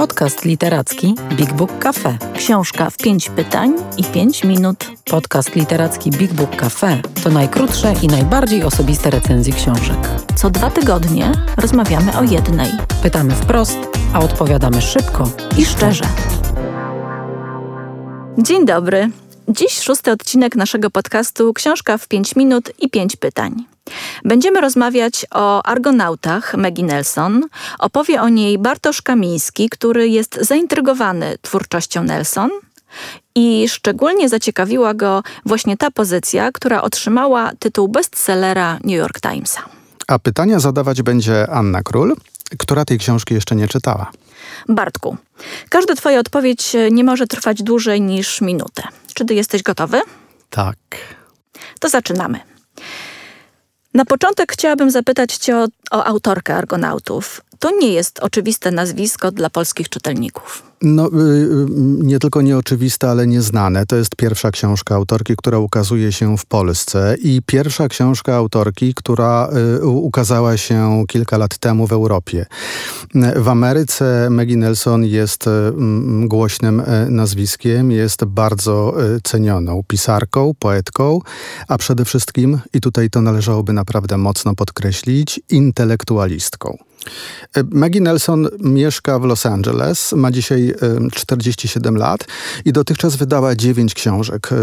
Podcast literacki Big Book Cafe. Książka w pięć pytań i pięć minut. Podcast literacki Big Book Cafe to najkrótsze i najbardziej osobiste recenzje książek. Co dwa tygodnie rozmawiamy o jednej. Pytamy wprost, a odpowiadamy szybko i szczerze. Dzień dobry. Dziś szósty odcinek naszego podcastu Książka w 5 minut i 5 pytań. Będziemy rozmawiać o argonautach Maggie Nelson. Opowie o niej Bartosz Kamiński, który jest zaintrygowany twórczością Nelson. I szczególnie zaciekawiła go właśnie ta pozycja, która otrzymała tytuł bestsellera New York Timesa. A pytania zadawać będzie Anna Król, która tej książki jeszcze nie czytała. Bartku, każda Twoja odpowiedź nie może trwać dłużej niż minutę. Czy Ty jesteś gotowy? Tak. To zaczynamy. Na początek chciałabym zapytać Cię o, o autorkę Argonautów. To nie jest oczywiste nazwisko dla polskich czytelników. No, y, y, nie tylko nieoczywiste, ale nieznane. To jest pierwsza książka autorki, która ukazuje się w Polsce i pierwsza książka autorki, która y, ukazała się kilka lat temu w Europie. W Ameryce Maggie Nelson jest głośnym nazwiskiem, jest bardzo cenioną pisarką, poetką, a przede wszystkim, i tutaj to należałoby naprawdę mocno podkreślić, intelektualistką. E, Maggie Nelson mieszka w Los Angeles, ma dzisiaj 47 lat i dotychczas wydała 9 książek. E,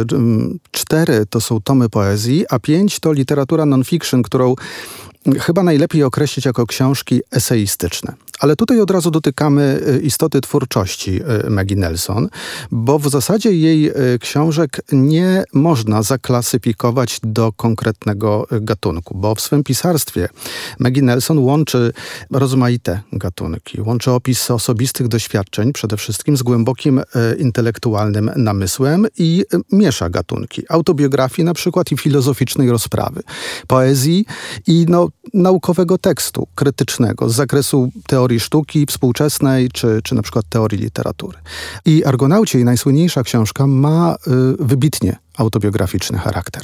cztery to są tomy poezji, a pięć to literatura non-fiction, którą chyba najlepiej określić jako książki eseistyczne. Ale tutaj od razu dotykamy y, istoty twórczości y, Maggie Nelson, bo w zasadzie jej y, książek nie można zaklasyfikować do konkretnego gatunku, bo w swym pisarstwie Maggie Nelson łączy rozmaite gatunki. Łączy opis osobistych doświadczeń, przede wszystkim z głębokim intelektualnym namysłem i miesza gatunki. Autobiografii na przykład i filozoficznej rozprawy. Poezji i no, naukowego tekstu krytycznego z zakresu teorii teorii sztuki współczesnej, czy, czy na przykład teorii literatury. I Argonauci, jej najsłynniejsza książka, ma y, wybitnie autobiograficzny charakter.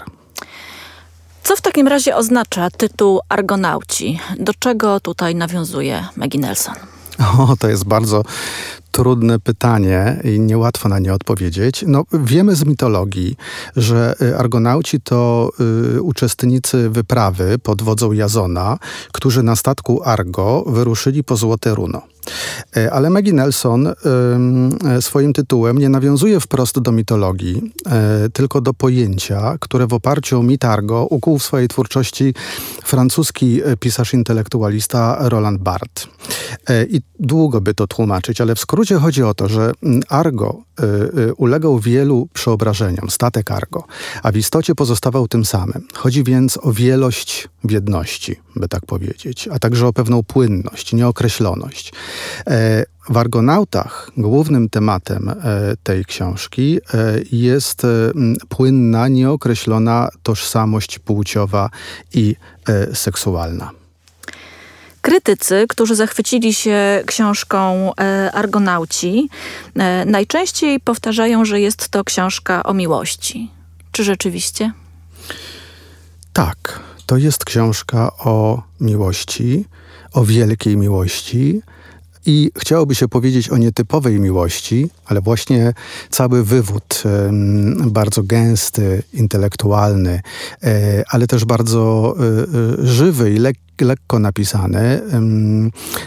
Co w takim razie oznacza tytuł Argonauci? Do czego tutaj nawiązuje Maggie Nelson? O, to jest bardzo trudne pytanie i niełatwo na nie odpowiedzieć. No, wiemy z mitologii, że y, Argonauci to y, uczestnicy wyprawy pod wodzą Jazona, którzy na statku Argo wyruszyli po Złote Runo. E, ale Maggie Nelson e, swoim tytułem nie nawiązuje wprost do mitologii, e, tylko do pojęcia, które w oparciu o mit Argo ukuł w swojej twórczości francuski pisarz intelektualista Roland Barthes. I długo by to tłumaczyć, ale w skrócie chodzi o to, że Argo ulegał wielu przeobrażeniom, statek Argo, a w istocie pozostawał tym samym. Chodzi więc o wielość w jedności, by tak powiedzieć, a także o pewną płynność, nieokreśloność. E, w Argonautach głównym tematem e, tej książki e, jest płynna, nieokreślona tożsamość płciowa i seksualna. Krytycy, którzy zachwycili się książką Argonauci, najczęściej powtarzają, że jest to książka o miłości. Czy rzeczywiście? Tak, to jest książka o miłości, o wielkiej miłości, i chciałoby się powiedzieć o nietypowej miłości, ale właśnie cały wywód bardzo gęsty, intelektualny, e, ale też bardzo e, e, żywy i lekki, lekko napisany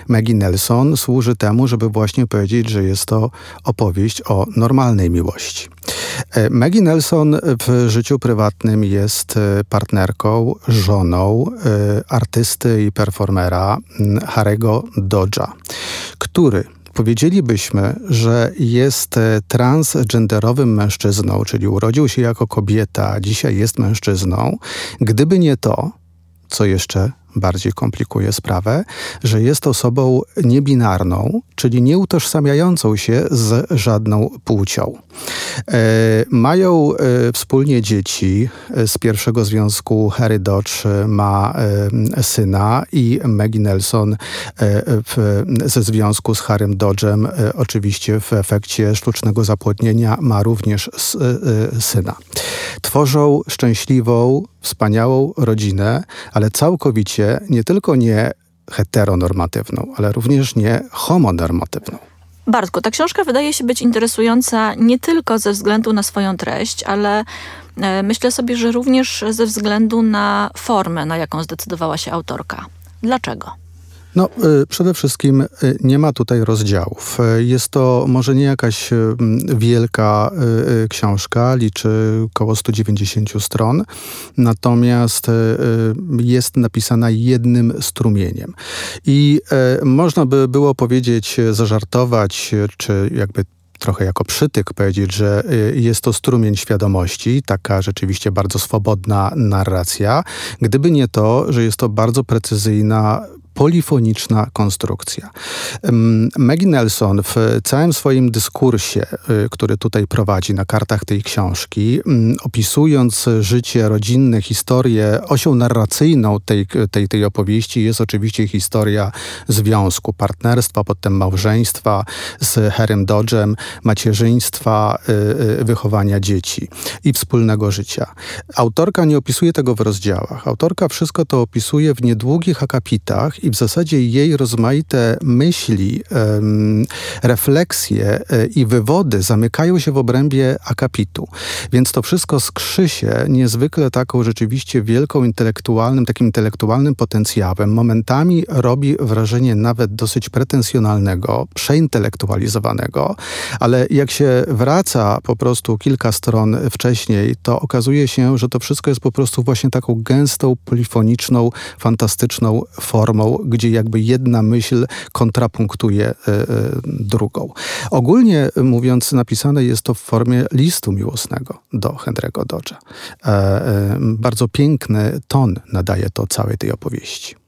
Maggie Nelson służy temu, żeby właśnie powiedzieć, że jest to opowieść o normalnej miłości. Maggie Nelson w życiu prywatnym jest partnerką, żoną artysty i performera Harego Dodge'a który powiedzielibyśmy, że jest e, transgenderowym mężczyzną, czyli urodził się jako kobieta, a dzisiaj jest mężczyzną, gdyby nie to, co jeszcze bardziej komplikuje sprawę, że jest osobą niebinarną, czyli nieutożsamiającą się z żadną płcią. E, mają e, wspólnie dzieci. Z pierwszego związku Harry Dodge ma e, syna i Maggie Nelson e, w, ze związku z Harrym Dodgem e, oczywiście w efekcie sztucznego zapłodnienia ma również s, e, syna. Tworzą szczęśliwą, wspaniałą rodzinę, ale całkowicie nie tylko nie heteronormatywną, ale również nie homonormatywną. Bartku, ta książka wydaje się być interesująca nie tylko ze względu na swoją treść, ale e, myślę sobie, że również ze względu na formę, na jaką zdecydowała się autorka. Dlaczego? No, y, przede wszystkim y, nie ma tutaj rozdziałów. Y, jest to może nie jakaś wielka książka, liczy około 190 stron, natomiast jest napisana jednym strumieniem. I można by było powiedzieć, zażartować, czy jakby trochę jako przytyk powiedzieć, że jest to strumień świadomości, taka rzeczywiście bardzo swobodna narracja, gdyby nie to, że jest to bardzo precyzyjna polifoniczna konstrukcja. Maggie Nelson w całym swoim dyskursie, y, który tutaj prowadzi na kartach tej książki, opisując życie rodzinne, historię, osią narracyjną tej, tej, tej opowieści jest oczywiście historia związku, partnerstwa, potem małżeństwa z Harrym Dodge'em, macierzyństwa, y, y, wychowania dzieci i wspólnego życia. Autorka nie opisuje tego w rozdziałach. Autorka wszystko to opisuje w niedługich akapitach i w zasadzie jej rozmaite myśli, refleksje e, i wywody zamykają się w obrębie akapitu. Więc to wszystko skrzy się niezwykle taką rzeczywiście wielką intelektualnym, takim intelektualnym potencjałem. Momentami robi wrażenie nawet dosyć pretensjonalnego, przeintelektualizowanego, ale jak się wraca po prostu kilka stron wcześniej, to okazuje się, że to wszystko jest po prostu właśnie taką gęstą, polifoniczną, fantastyczną formą, gdzie jakby jedna myśl kontrapunktuje e, e, drugą. Ogólnie mówiąc, napisane jest to w formie listu miłosnego do Henry'ego Dodge'a. E, bardzo piękny ton nadaje to całej tej opowieści.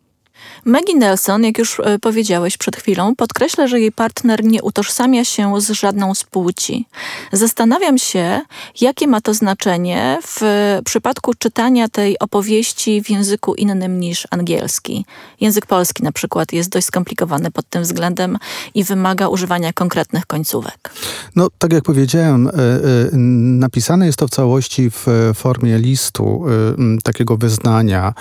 Maggie Nelson, jak już e, powiedziałeś przed chwilą, podkreśla, że jej partner nie utożsamia się z żadną z płci. Zastanawiam się, jakie ma to znaczenie w przypadku czytania tej opowieści w języku innym niż angielski. Język polski na przykład jest dość skomplikowany pod tym względem i wymaga używania konkretnych końcówek. No, tak jak powiedziałem, e, e, napisane jest to w całości w formie listu, takiego wyznania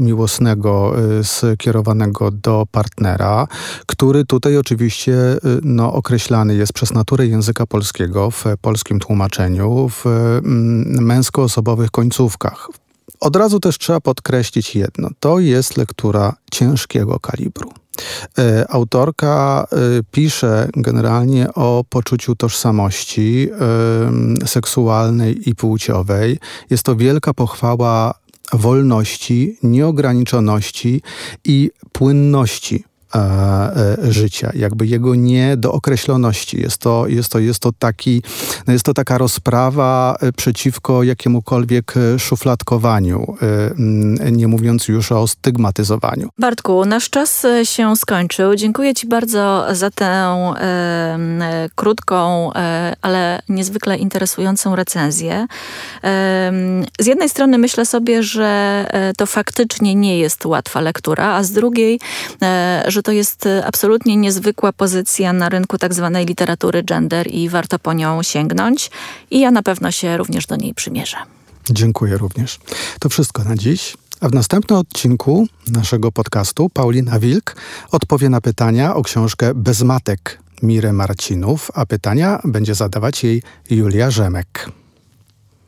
miłosnego skierowanego do partnera, który tutaj oczywiście y, no, określany jest przez naturę języka polskiego w polskim tłumaczeniu w mm, męskoosobowych końcówkach. Od razu też trzeba podkreślić jedno. To jest lektura ciężkiego kalibru. Y, autorka y, pisze generalnie o poczuciu tożsamości seksualnej i płciowej. Jest to wielka pochwała wolności, nieograniczoności i płynności życia, jakby jego niedookreśloności. Jest to, jest to, jest to, taki, no jest to taka rozprawa e, przeciwko jakiemukolwiek szufladkowaniu, nie mówiąc już o stygmatyzowaniu. Bartku, nasz czas się skończył. Dziękuję Ci bardzo za tę e, krótką, e, ale niezwykle interesującą recenzję. E, z jednej strony myślę sobie, że to faktycznie nie jest łatwa lektura, a z drugiej, że to jest e, absolutnie niezwykła pozycja na rynku tak zwanej literatury gender i warto po nią sięgnąć. I ja na pewno się również do niej przymierzę. Dziękuję również. To wszystko na dziś. A w następnym odcinku naszego podcastu Paulina Wilk odpowie na pytania o książkę Bez matek Mirę Marcinów, a pytania będzie zadawać jej Julia Rzemek.